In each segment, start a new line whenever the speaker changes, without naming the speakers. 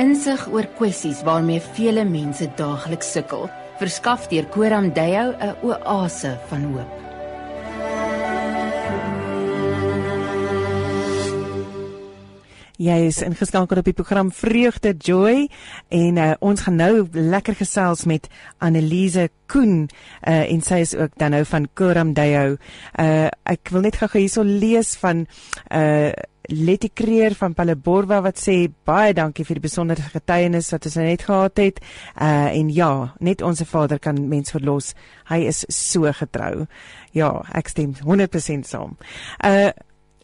Insig oor kwessies waarmee vele mense daagliks sukkel, verskaf deur Koram Deo 'n oase van hoop.
Jy is ingeskakel op die program Vreugde Joy en uh, ons gaan nou lekker gesels met Annelise Koen uh, en sy is ook dan nou van Koram Deo. Uh, ek wil net gou hierso lees van uh, Letty Creer van Paleborwa wat sê baie dankie vir die besondere getuienis wat ons net gehad het. Uh en ja, net ons Vader kan mens verlos. Hy is so getrou. Ja, ek stem 100% saam. Uh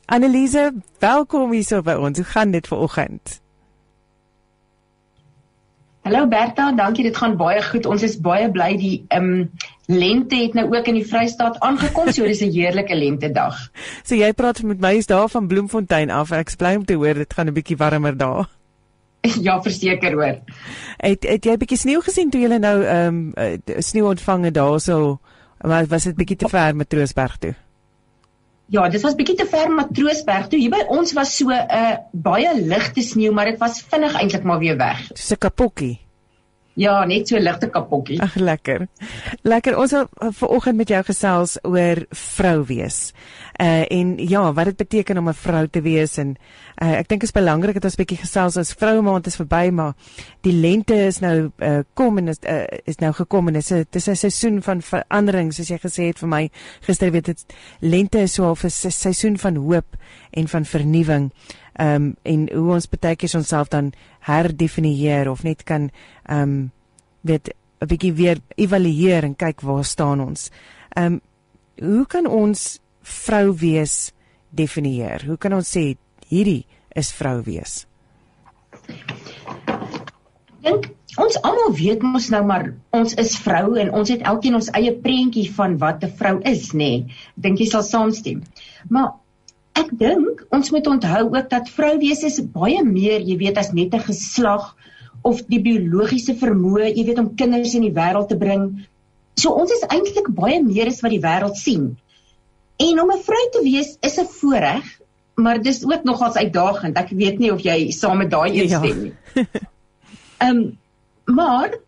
Annelise, welkom hier so by ons. Hoe gaan dit vanoggend?
Hallo Berta, dankie. Dit gaan baie goed. Ons is baie bly die ehm um, lente het nou ook in die Vrystaat aangekom. So dis 'n heerlike lentedag.
So jy praat met my is daar van Bloemfontein af. Ek bly om te hoor dit gaan 'n bietjie warmer daar.
Ja, verseker hoor.
Het het jy 'n bietjie sneeu gesien toe jy nou ehm um, sneeu ontvang het daarso? Maar was dit bietjie te ver met Troosberg toe?
Ja, dit was bietjie te ver Matroosberg toe. Hier by ons was so 'n uh, baie ligte sneeu, maar dit was vinnig eintlik maar weer weg.
So 'n kapokkie.
Ja, net so ligte kapokkie.
Ag lekker. Lekker. Ons wil uh, vanoggend met jou gesels oor vrou wees. Uh en ja, wat dit beteken om 'n vrou te wees en uh, ek dink dit is belangrik dat ons 'n bietjie gesels as vroue maand is verby, maar die lente is nou uh kom en is uh, is nou gekom en dit is 'n dis 'n seisoen van verandering soos jy gesê het vir my gister weet dit lente is so 'n seisoen van hoop en van vernuwing. Um en hoe ons baie keer onsself dan herdefinieer of net kan um weet 'n bietjie weer evalueer en kyk waar staan ons. Um hoe kan ons vrou wees definieer? Hoe kan ons sê hierdie is vrou wees?
Dink ons almal weet mos nou maar ons is vrou en ons het elkeen ons eie prentjie van wat 'n vrou is, nê? Nee. Dink jy sal saamstem? Maar ek dink ons moet onthou ook dat vrou wees is baie meer, jy weet, as net 'n geslag of die biologiese vermoë, jy weet, om kinders in die wêreld te bring. So ons is eintlik baie meer as wat die wêreld sien. En om 'n vrou te wees is 'n voorreg, maar dis ook nogals uitdagend. Ek weet nie of jy saam met daai instem nie. Ehm um, maar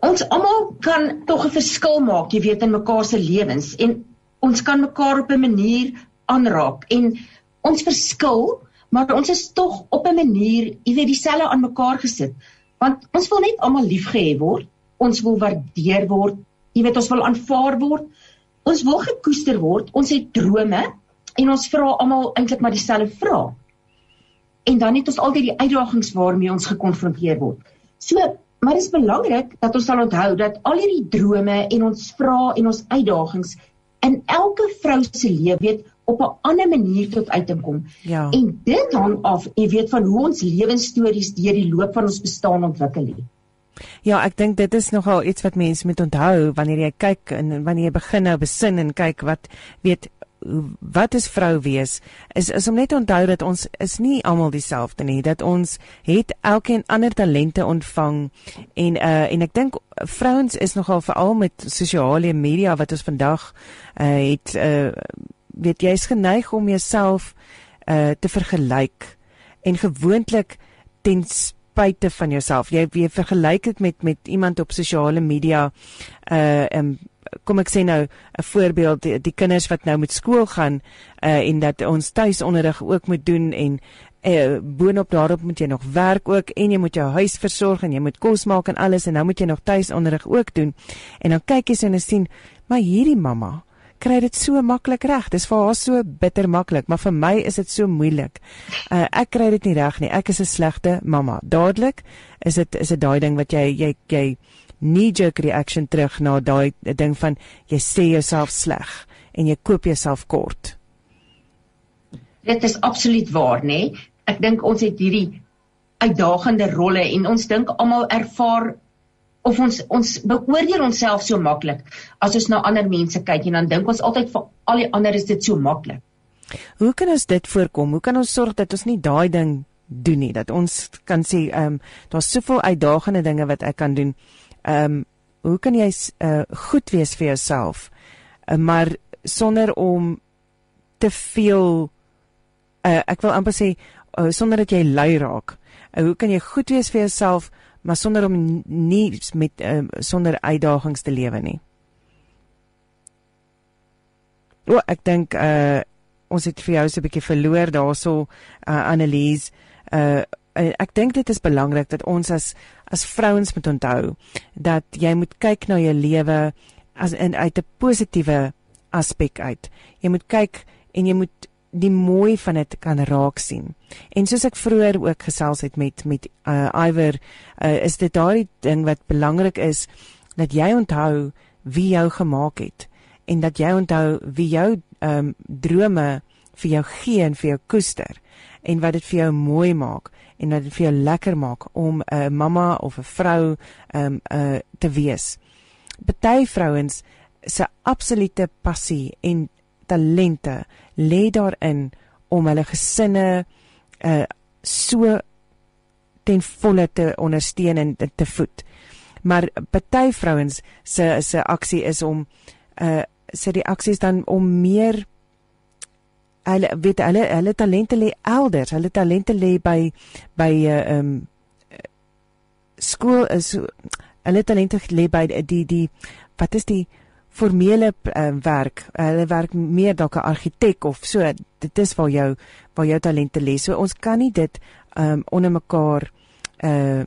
ons almal kan tog 'n verskil maak, jy weet, in mekaar se lewens en ons kan mekaar op 'n manier aanraak en ons verskil, maar ons is tog op 'n manier, jy weet, dieselfde aan mekaar gesit. Want ons wil net almal liefgehê word, ons wil waardeer word, jy weet, ons wil aanvaar word ons wil gekoester word. Ons het drome en ons vra almal eintlik maar dieselfde vrae. En dan het ons altyd die uitdagings waarmee ons gekonfronteer word. So, maar dit is belangrik dat ons sal onthou dat al hierdie drome en ons vrae en ons uitdagings in elke vrou se lewe weet op 'n ander manier tot uitkom. Ja. En dit hang af, jy weet, van hoe ons lewensstories deur die loop van ons bestaan ontwikkel het.
Ja, ek dink dit is nogal iets wat mense moet onthou wanneer jy kyk en wanneer jy begin nou besin en kyk wat weet wat is vrou wees is is om net te onthou dat ons is nie almal dieselfde nie dat ons het elkeen ander talente ontvang en uh en ek dink vrouens is nogal veral met sosiale media wat ons vandag uh het uh weet jy is geneig om jouself uh te vergelyk en gewoonlik ten spite van jouself. Jy jy vergelyk dit met met iemand op sosiale media. Uh kom ek sê nou 'n voorbeeld die, die kinders wat nou met skool gaan uh en dat ons tuisonderrig ook moet doen en uh boonop daarop moet jy nog werk ook en jy moet jou huis versorg en jy moet kos maak en alles en nou moet jy nog tuisonderrig ook doen. En dan kyk jy so en sien maar hierdie mamma kry dit so maklik reg. Dis vir haar so bitter maklik, maar vir my is dit so moeilik. Uh, ek kry dit nie reg nie. Ek is 'n slegte mamma. Dadelik is dit is dit daai ding wat jy jy jy knee jerk reaction terug na daai ding van jy sê jouself sleg en jy koop jouself kort.
Dit is absoluut waar, nê? Ek dink ons het hierdie uitdagende rolle en ons dink almal ervaar of ons ons beoordeel onsself so maklik as ons na ander mense kyk en dan dink ons altyd vir al die ander is dit so maklik.
Hoe kan ons dit voorkom? Hoe kan ons sorg dat ons nie daai ding doen nie dat ons kan sê ehm um, daar's soveel uitdagende dinge wat ek kan doen. Ehm um, hoe kan jy uh, goed wees vir jouself uh, maar sonder om te veel uh, ek wil amper sê uh, sonder dat jy lui raak? Uh, hoe kan jy goed wees vir jouself maar sonder om nie met uh, sonder uitdagings te lewe nie? O, ek dink uh ons het vir jou so 'n bietjie verloor daarso uh Annelies. Uh ek dink dit is belangrik dat ons as as vrouens moet onthou dat jy moet kyk na jou lewe as in uit 'n positiewe aspek uit. Jy moet kyk en jy moet die mooi van dit kan raak sien. En soos ek vroeër ook gesels het met met uh, Iwer, uh, is dit daardie ding wat belangrik is dat jy onthou wie jou gemaak het en dat jy onthou wie jou ehm um, drome vir jou gee en vir jou koester en wat dit vir jou mooi maak en wat dit vir jou lekker maak om 'n uh, mamma of 'n vrou um, uh, te wees. Party vrouens se absolute passie en talente lê daarin om hulle gesinne uh so ten volle te ondersteun en te voed. Maar party vrouens se se aksie is om uh se reaksies dan om meer hulle weet hulle hulle talente lê elders. Hulle talente lê by by 'n uh, um skool is hulle talente lê by die die wat is die formele uh, werk. Hulle werk meer dalk 'n argitek of so. Dit is waar jou waar jou talente lê. So ons kan nie dit um onder mekaar uh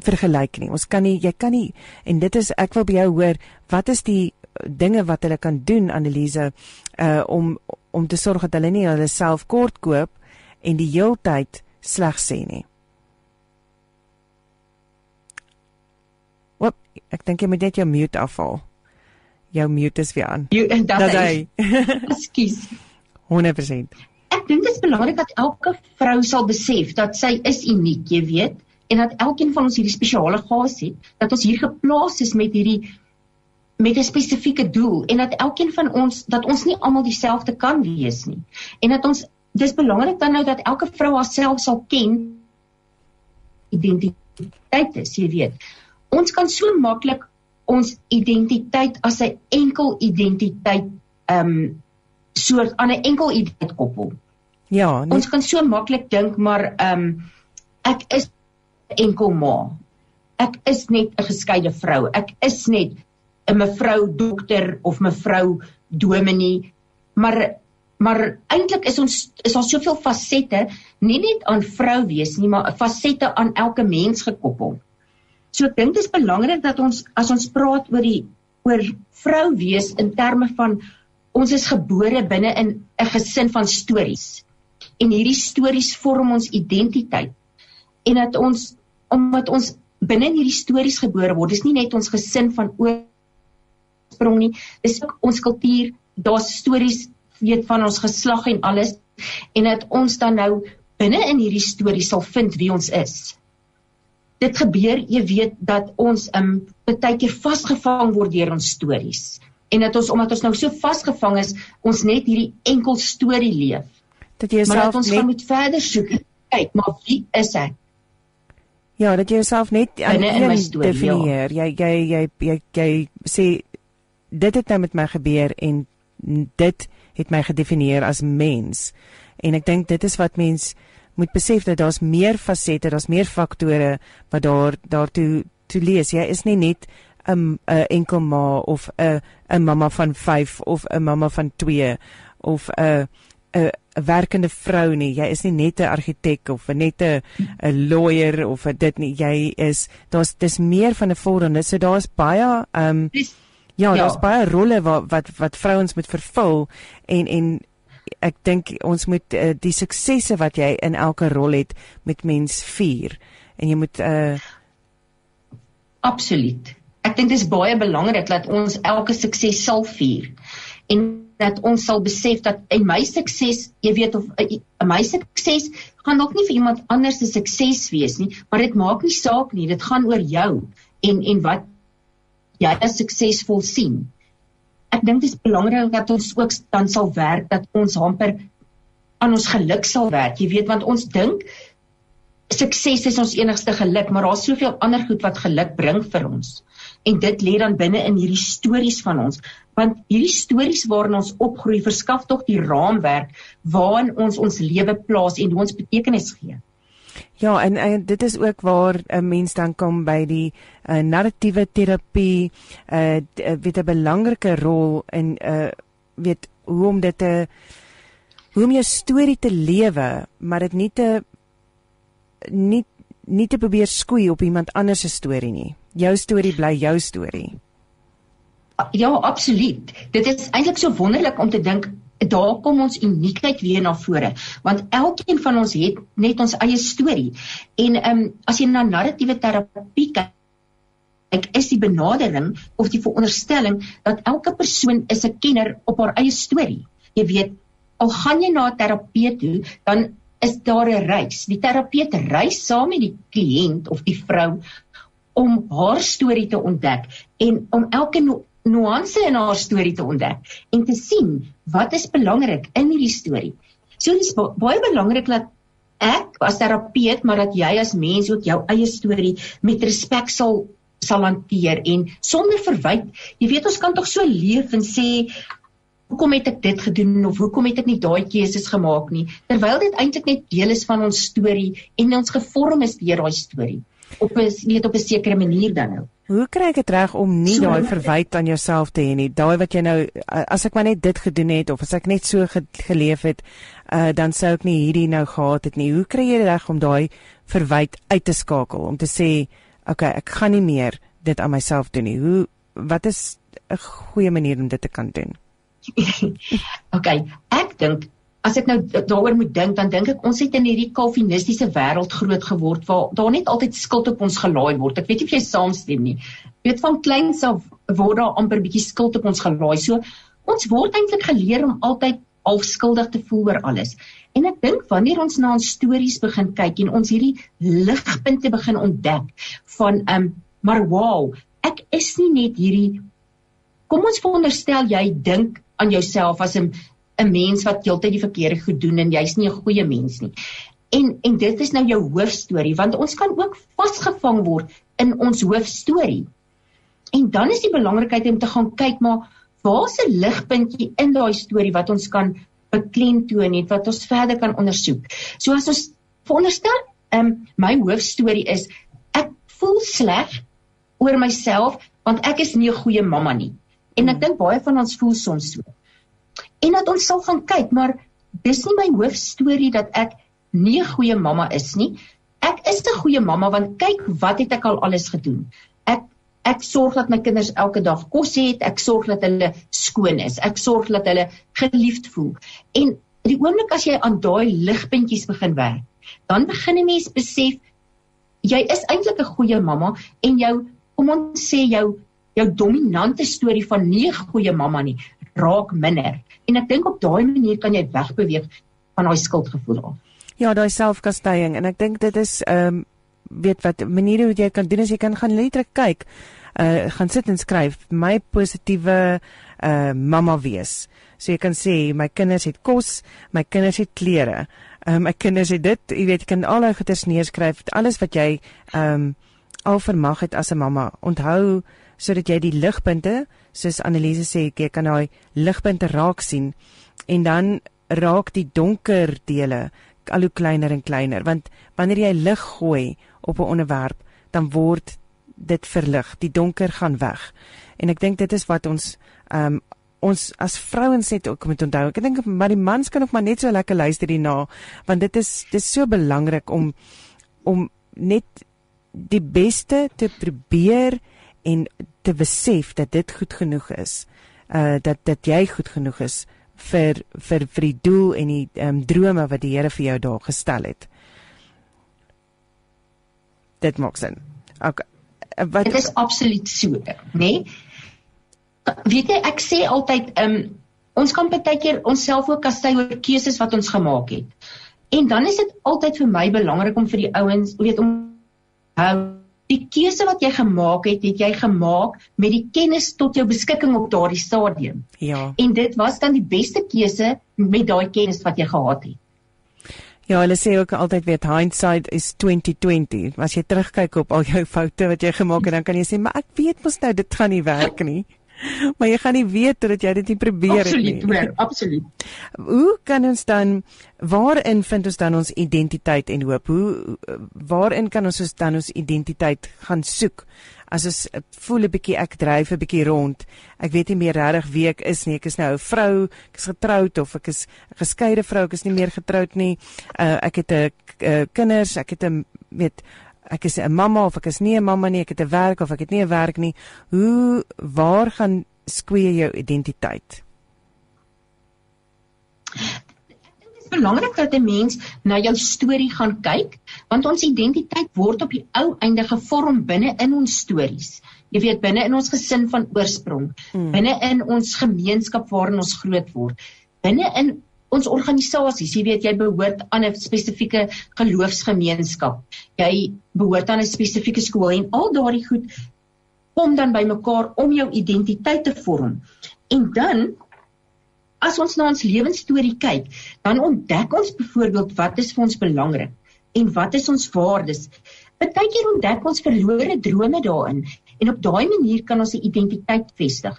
vergelyk nie. Ons kan nie jy kan nie en dit is ek wil by jou hoor wat is die dinge wat hulle kan doen Annelise uh om om te sorg dat hulle nie hulle self kort koop en die heeltyd sleg sê nie. Wat ek dink jy moet net jou mute afhaal jou mute is weer aan.
Jy en dat hy. Ekskuus.
100%.
Ek dink dit is belangrik dat elke vrou sal besef dat sy is uniek, jy weet, en dat elkeen van ons hierdie spesiale gas het, dat ons hier geplaas is met hierdie met 'n spesifieke doel en dat elkeen van ons dat ons nie almal dieselfde kan wees nie. En dat ons dis belangrik dan nou dat elke vrou haarself sal ken identiteit is, jy weet. Ons kan so maklik ons identiteit as 'n enkel identiteit ehm um, soort aan 'n enkel identiteit koppel.
Ja,
nee. ons kan so maklik dink maar ehm um, ek is enkel ma. Ek is net 'n geskeide vrou. Ek is net 'n mevrou dokter of mevrou dominee. Maar maar eintlik is ons is daar soveel fasette, nie net aan vrou wees nie, maar fasette aan elke mens gekoppel. So ek dink dit is belangrik dat ons as ons praat oor die oor vrou wees in terme van ons is gebore binne in 'n gesin van stories. En hierdie stories vorm ons identiteit. En dat ons omdat ons binne in hierdie stories gebore word, dis nie net ons gesin van oorsprong nie, dis ook ons kultuur, daar's stories weet van ons geslag en alles en dat ons dan nou binne in hierdie stories sal vind wie ons is dit gebeur, jy weet dat ons um baie keer vasgevang word deur ons stories. En dat ons omdat ons nou so vasgevang is, ons net hierdie enkel storie leef.
Dat jy jouself
net gaan moet verder soek. Kyk, maar wie is ek?
Ja, dat jy jouself net
aan een
storie, definieer. Ja. Jy, jy jy jy jy sê dit het nou met my gebeur en dit het my gedefinieer as mens. En ek dink dit is wat mens moet besef dat daar's meer fasette, daar's meer faktore wat daar daartoe toe lees. Jy is nie net 'n 'n enkel ma of 'n 'n mamma van 5 of 'n mamma van 2 of 'n 'n 'n werkende vrou nie. Jy is nie net 'n argitek of net 'n 'n lawyer of dit nie. Jy is daar's dis meer van 'n volgende. So daar's baie ehm um, Ja, ja, daar's baie rolle wat wat wat vrouens moet vervul en en ek dink ons moet uh, die suksesse wat jy in elke rol het met mens vier en jy moet uh
absoluut. Ek dink dit is baie belangrik dat ons elke sukses sal vier en dat ons sal besef dat in my sukses, jy weet of uh, my sukses gaan dalk nie vir iemand anders se sukses wees nie, maar dit maak nie saak nie, dit gaan oor jou en en wat jy as suksesvol sien ek dink dit is belangrik dat ons ook dan sal werk dat ons amper aan ons geluk sal werk. Jy weet want ons dink sukses is ons enigste geluk, maar daar's soveel ander goed wat geluk bring vir ons. En dit lê dan binne in hierdie stories van ons want hierdie stories waarin ons opgroei verskaf tog die raamwerk waarin ons ons lewe plaas en hoe ons betekenis gee.
Ja, en, en dit is ook waar 'n mens dan kom by die uh, narratiewe terapie, uh weet 'n belangrike rol in uh weet hoe om dit te hoe om jou storie te lewe, maar dit nie te nie nie te probeer skoei op iemand anders se storie nie. Jou storie bly jou storie.
Ja, absoluut. Dit is eintlik so wonderlik om te dink daar kom ons uniekheid weer na vore want elkeen van ons het net ons eie storie. En ehm um, as jy na narratiewe terapie kyk ek is die benadering of die veronderstelling dat elke persoon is 'n kenner op haar eie storie. Jy weet, al gaan jy na 'n terapeut toe, dan is daar 'n reis. Die terapeut reis saam met die kliënt of die vrou om haar storie te ontdek en om elke nuance in haar storie te ontdek en te sien wat is belangrik in hierdie storie. So dis baie belangrik dat ek as terapeut maar dat jy as mens ook jou eie storie met respek sal sal hanteer en sonder verwyd. Jy weet ons kan tog so leef en sê hoekom het ek dit gedoen of hoekom het ek nie daai keuses gemaak nie terwyl dit eintlik net deel is van ons storie en ons gevorm is deur daai storie op 'n net op 'n sekere manier dan nou.
Hoe kry ek dit reg om nie so, daai verwyte aan jouself te hê nie? Daai wat jy nou as ek maar net dit gedoen het of as ek net so ge geleef het, uh, dan sou ek nie hierdie nou gehad het nie. Hoe kry jy reg om daai verwyte uit te skakel om te sê, "Oké, okay, ek gaan nie meer dit aan myself doen nie." Hoe wat is 'n goeie manier om dit te kan doen?
okay, ek dink as ek nou daaroor moet dink, dan dink ek ons het in hierdie kalvinistiese wêreld groot geword waar daar net altyd skuld op ons gelaai word. Ek weet nie of jy saamstem nie. Jy weet van kleins af word daar amper bietjie skuld op ons gelaai. So ons word eintlik geleer om altyd half skuldig te voel oor alles. En ek dink wanneer ons na ons stories begin kyk en ons hierdie ligpunte begin ontdek van um, maar wow, ek is nie net hierdie Kom ons veronderstel jy dink aan jouself as 'n 'n mens wat heeltyd die verkeerde goed doen en jy's nie 'n goeie mens nie. En en dit is nou jou hoofstorie want ons kan ook vasgevang word in ons hoofstorie. En dan is die belangrikheid om te gaan kyk maar waar's 'n ligpuntjie in daai storie wat ons kan beklemtoon en wat ons verder kan ondersoek. So as ons veronderstel, ehm um, my hoofstorie is ek voel sleg oor myself want ek is nie 'n goeie mamma nie. En ek dink baie van ons voel soms so. En dat ons sal gaan kyk, maar dis nie my hoofstorie dat ek nie 'n goeie mamma is nie. Ek is 'n goeie mamma want kyk wat het ek al alles gedoen. Ek ek sorg dat my kinders elke dag kos het, ek sorg dat hulle skoon is, ek sorg dat hulle geliefd voel. En die oomblik as jy aan daai ligpuntjies begin werk, dan begin 'n mens besef jy is eintlik 'n goeie mamma en jou kom ons sê jou jou dominante storie van nie 'n goeie mamma nie raak minder. En ek dink op daai manier kan jy wegbeweeg van daai skuldgevoel af.
Ja, daai selfkastyding en ek dink dit is ehm um, weet wat maniere hoe jy kan doen as jy kan gaan letterlik kyk. Uh gaan sit en skryf my positiewe uh mamma wees. So jy kan sê my kinders het kos, my kinders het klere. Ehm um, my kinders het dit, jy weet jy kan al daai goeders neerskryf, alles wat jy ehm um, al vermag het as 'n mamma. Onthou sodat jy die ligpunte, soos Annelise sê, jy kan daai ligpunte raak sien en dan raak die donker dele al hoe kleiner en kleiner want wanneer jy lig gooi op 'n onderwerp, dan word dit verlig, die donker gaan weg. En ek dink dit is wat ons ehm um, ons as vrouens het ook moet onthou. Ek dink maar die mans kan ook maar net so lekker luister hierna want dit is dit is so belangrik om om net die beste te probeer en te besef dat dit goed genoeg is. Uh dat dat jy goed genoeg is vir vir vir die doel en die ehm um, drome wat die Here vir jou daar gestel het. Dit maak sin. Okay.
Uh, wat Dit is absoluut so, né? Nee? Weet jy, ek sê altyd ehm um, ons kan baie keer onsself ook kastei oor keuses wat ons gemaak het. En dan is dit altyd vir my belangrik om vir die ouens, weet om hou die keuse wat jy gemaak het, het jy gemaak met die kennis tot jou beskikking op daardie stadium.
Ja.
En dit was dan die beste keuse met daai kennis wat jy gehad het.
Ja, hulle sê ook altyd weet hindsight is 2020. As jy terugkyk op al jou foute wat jy gemaak het, dan kan jy sê, "Maar ek weet mos nou dit gaan nie werk nie." maar jy gaan nie weet totdat jy dit nie probeer
absoluut,
het nie.
Absoluut, absoluut.
Hoe kan ons dan waarin vind ons dan ons identiteit en hoop? Hoe waarin kan ons ons dan ons identiteit gaan soek? As ons voel 'n bietjie ek dryf 'n bietjie rond. Ek weet nie meer regtig wie ek is nie. Ek is nou 'n vrou, ek is getroud of ek is 'n geskeide vrou, ek is nie meer getroud nie. Uh, ek het 'n uh, kinders, ek het 'n weet ek is 'n mamma of ek is nie 'n mamma nie, ek het 'n werk of ek het nie 'n werk nie. Hoe waar gaan skwee jou identiteit?
Belangrik dat 'n mens na jou storie gaan kyk, want ons identiteit word op die ou einde gevorm binne in ons stories. Jy weet binne in ons gesin van oorsprong, hmm. binne in ons gemeenskap waarin ons groot word, binne in ons organisasies, jy weet jy behoort aan 'n spesifieke geloofsgemeenskap. Jy behoort aan 'n spesifieke skool en al daardie goed kom dan bymekaar om jou identiteit te vorm. En dan as ons na ons lewensstorie kyk, dan ontdek ons byvoorbeeld wat is vir ons belangrik en wat is ons waardes. Partykeer ontdek ons verlore drome daarin en op daai manier kan ons 'n identiteit vestig.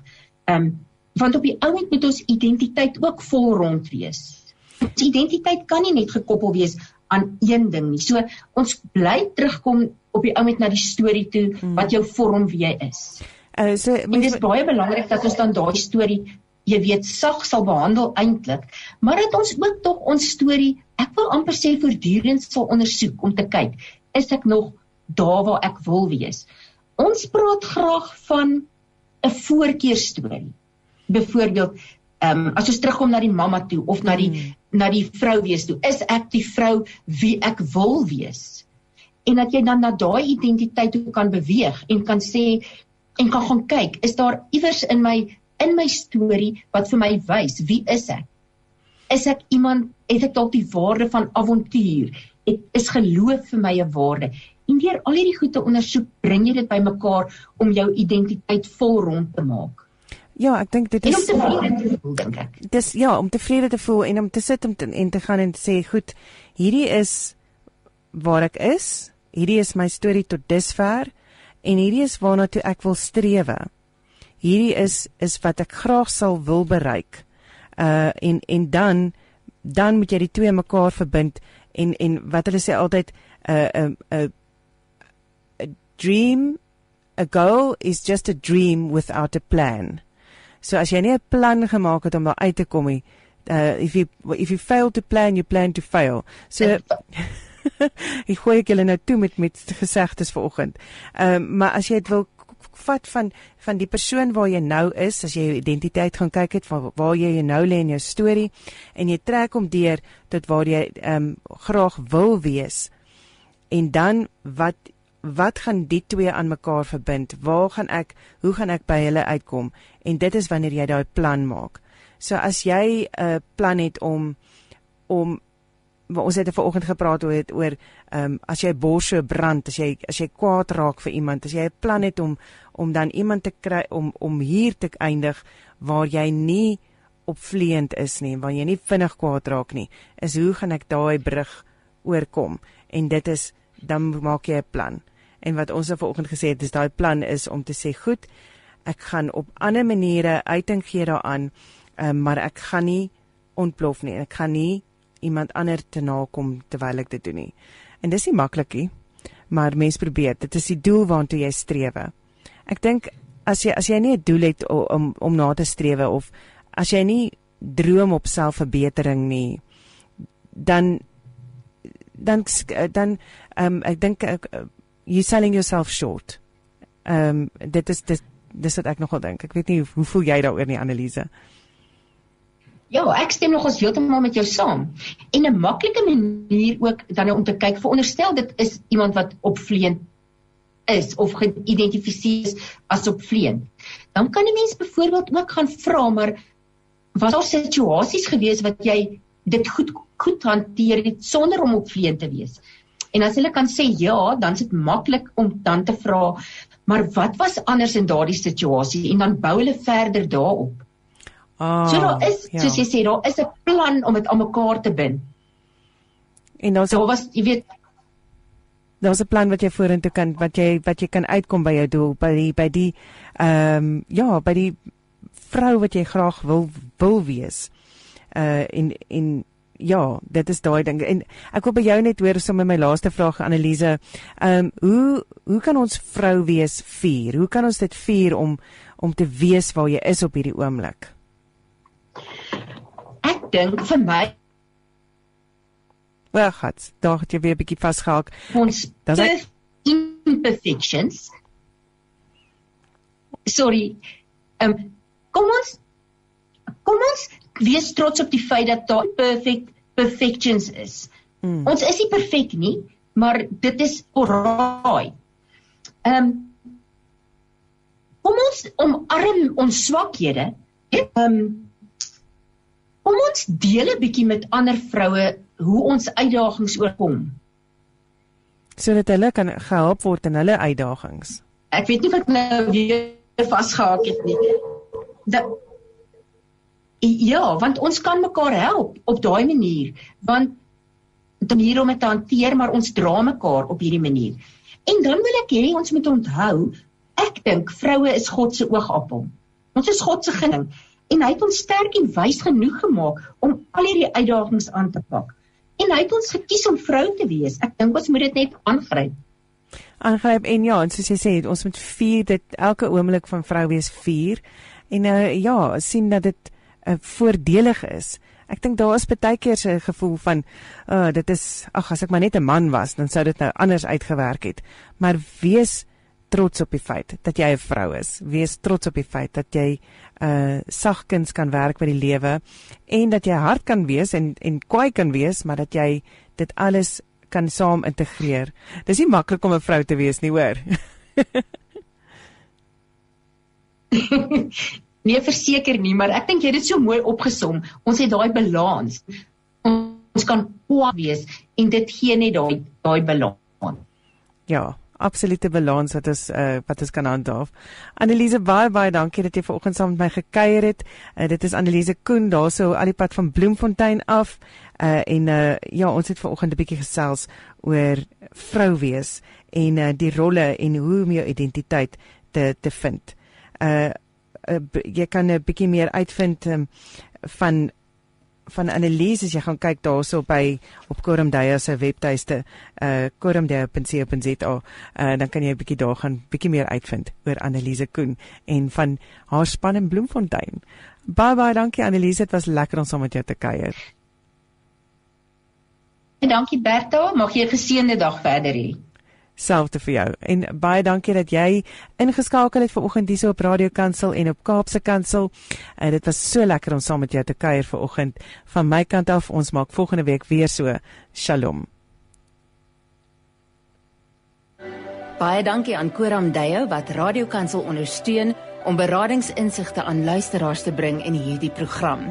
Um want op die ou end moet ons identiteit ook vol rond wees. Ons identiteit kan nie net gekoppel wees aan een ding nie. So ons bly terugkom op die ou end na die storie toe hmm. wat jou vorm wie jy is. Uh, so dit is baie belangrik dat ons dan daai storie jy weet sag sal behandel eintlik, maar dat ons ook tog ons storie, ek wil amper sê voortdurend sal ondersoek om te kyk, is ek nog daar waar ek wil wees. Ons praat graag van 'n voorkeurstorie byvoorbeeld ehm um, as ons terugkom na die mamma toe of na die hmm. na die vrou wees toe is ek die vrou wie ek wil wees. En dat jy dan na daai identiteit toe kan beweeg en kan sê en kan gaan kyk is daar iewers in my in my storie wat vir my wys wie is ek? Is ek iemand het ek dalk die waarde van avontuur? Het is geloof vir my 'n waarde? En deur al hierdie goeie ondersoek bring jy dit bymekaar om jou identiteit vol rond te maak
Ja, ek dink dit is om tevrede te voel dink ek. Dis ja, om tevrede te voel en om te sit om te, en te gaan en te sê, goed, hierdie is waar ek is. Hierdie is my storie tot dusver en hierdie is waarna toe ek wil strewe. Hierdie is is wat ek graag sal wil bereik. Uh en en dan dan moet jy die twee mekaar verbind en en wat hulle sê altyd 'n uh, 'n uh, 'n uh, dream a goal is just a dream without a plan. So as jy nie 'n plan gemaak het om daar uit te kom nie, uh if you if you fail to plan, you plan to fail. So ek gooi ek julle nou toe met met gesegdes vanoggend. Ehm um, maar as jy dit wil vat van van die persoon waar jy nou is, as jy jou identiteit gaan kyk het van waar jy nou lê in jou storie en jy trek hom deur tot waar jy ehm um, graag wil wees. En dan wat wat gaan die twee aan mekaar verbind? Waar gaan ek hoe gaan ek by hulle uitkom? En dit is wanneer jy daai plan maak. So as jy 'n uh, plan het om om ons het vanoggend gepraat oor oor ehm um, as jy borse brand, as jy as jy kwaad raak vir iemand, as jy 'n plan het om om dan iemand te kry om om hier te eindig waar jy nie opvleend is nie, waar jy nie vinnig kwaad raak nie, is hoe gaan ek daai brug oorkom? En dit is dan maak jy 'n plan. En wat ons nou vanoggend gesê het, is daai plan is om te sê, goed, ek gaan op ander maniere uiting gee daaraan, um, maar ek gaan nie ontplof nie. Ek gaan nie iemand ander te nakom terwyl ek dit doen nie. En dis nie maklik nie, maar mens probeer. Dit is die doel waartoe jy streef. Ek dink as jy as jy nie 'n doel het om om na te streef of as jy nie droom op selfverbetering nie, dan dan dan um, ek dink you selling yourself short. Ehm um, dit is dit dis wat ek nogal dink. Ek weet nie hoe voel jy daaroor nie Annelise?
Ja, ek stem nogals heeltemal met jou saam. En 'n maklike manier ook dan om te kyk, veronderstel dit is iemand wat opvleend is of geïdentifiseer is as opvleend. Dan kan 'n mens byvoorbeeld ook gaan vra maar was daar situasies gewees wat jy dit goed goed hanteer het sonder om opvleend te wees? En as hulle kan sê ja, dan is dit maklik om dan te vra, maar wat was anders in daardie situasie en dan bou hulle verder daarop. Ah, so daar is, ja. soos jy sê, daar is 'n plan om dit aan mekaar te bind.
En dan
so was, jy weet,
daar's 'n plan wat jy vorentoe kan wat jy wat jy kan uitkom by jou doel by die by die ehm um, ja, by die vrou wat jy graag wil wil wees. Uh en en ja, dit is daai ding. En ek wil by jou net hoor sommer my laaste vraag Anneliese. Ehm um, hoe hoe kan ons vrou wees vier? Hoe kan ons dit vier om om te wees waar jy is op hierdie oomblik?
Ek dink vir my
Wel, gats, daar het jy weer 'n bietjie vasgehaak.
Ons dis ek... imperfections. Sorry. Ehm um, kom ons kom ons wees trots op die feit dat daar perfect perfections is. Hmm. Ons is nie perfek nie, maar dit is oral. Ehm um, kom ons omarm ons swakhede. Ehm um, kom ons deel 'n bietjie met ander vroue hoe ons uitdagings oorkom.
Sodat hulle kan gehelp word in hulle uitdagings.
Ek weet nie of ek nou weer vasgehaak het nie. Dat Ja, want ons kan mekaar help op daai manier, want die manier om dit te hanteer, maar ons dra mekaar op hierdie manier. En dan wil ek hê ons moet onthou, ek dink vroue is God se oogappel. Ons is God se gunning en hy het ons sterk en wys genoeg gemaak om al hierdie uitdagings aan te pak. En hy het ons gekies om vrou te wees. Ek dink ons moet dit net aangryp.
Aangryp en ja, en soos jy sê, ons moet vier dit elke oomblik van vrou wees vier. En nou uh, ja, sien dat dit uh, voordelig is. Ek dink daar is baie keer 'n gevoel van uh dit is ag as ek maar net 'n man was, dan sou dit nou anders uitgewerk het. Maar wees trots op die feit dat jy 'n vrou is. Wees trots op die feit dat jy uh sagkens kan werk by die lewe en dat jy hard kan wees en en kwaai kan wees, maar dat jy dit alles kan saam integreer. Dis nie maklik om 'n vrou te wees nie, hoor.
Nee, verseker nie, maar ek dink jy het dit so mooi opgesom. Ons het daai balans. Ons kan kwaad wees en dit gee net daai daai balans.
Ja, absolute balans wat ons uh, wat ons kan handhaaf. Annelise baie baie dankie dat jy vanoggend saam met my gekuier het. Uh, dit is Annelise Koen daarso al die pad van Bloemfontein af. Uh, en uh, ja, ons het vanoggend 'n bietjie gesels oor vrou wees en uh, die rolle en hoe om jou identiteit te te vind. Uh uh, jy kan 'n bietjie meer uitvind um, van van Annelies as jy gaan kyk daarso by op Korumdaya se webtuiste uh korumdaya.co.za uh, dan kan jy 'n bietjie daar gaan bietjie meer uitvind oor Anneliese Koen en van haar span in Bloemfontein. Bye bye, dankie Annelies, dit was lekker om saam met jou te kuier.
En dankie Berta, mag jy 'n geseënde dag verder hê
selfde vir jou. En baie dankie dat jy ingeskakel het vanoggend hier op Radio Kansel en op Kaapse Kansel. Uh, dit was so lekker om saam met jou te kuier vanoggend. Van my kant af, ons maak volgende week weer so. Shalom.
Baie dankie aan Koram Deyo wat Radio Kansel ondersteun om beradingsinsigte aan luisteraars te bring in hierdie program.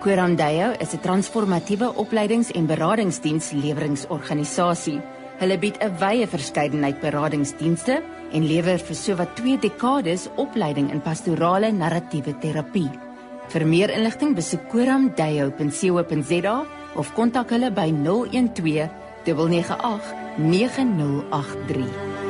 Koram Deyo is 'n transformatiewe opleidings- en beradingsdiens leweringsorganisasie. Hulle bied 'n wye verskeidenheid beradingsdienste en lewer vir sowat 2 dekades opleiding in pastorale narratiewe terapie. Vir meer inligting besoek koramdeyo.co.za of kontak hulle by 012 998 9083.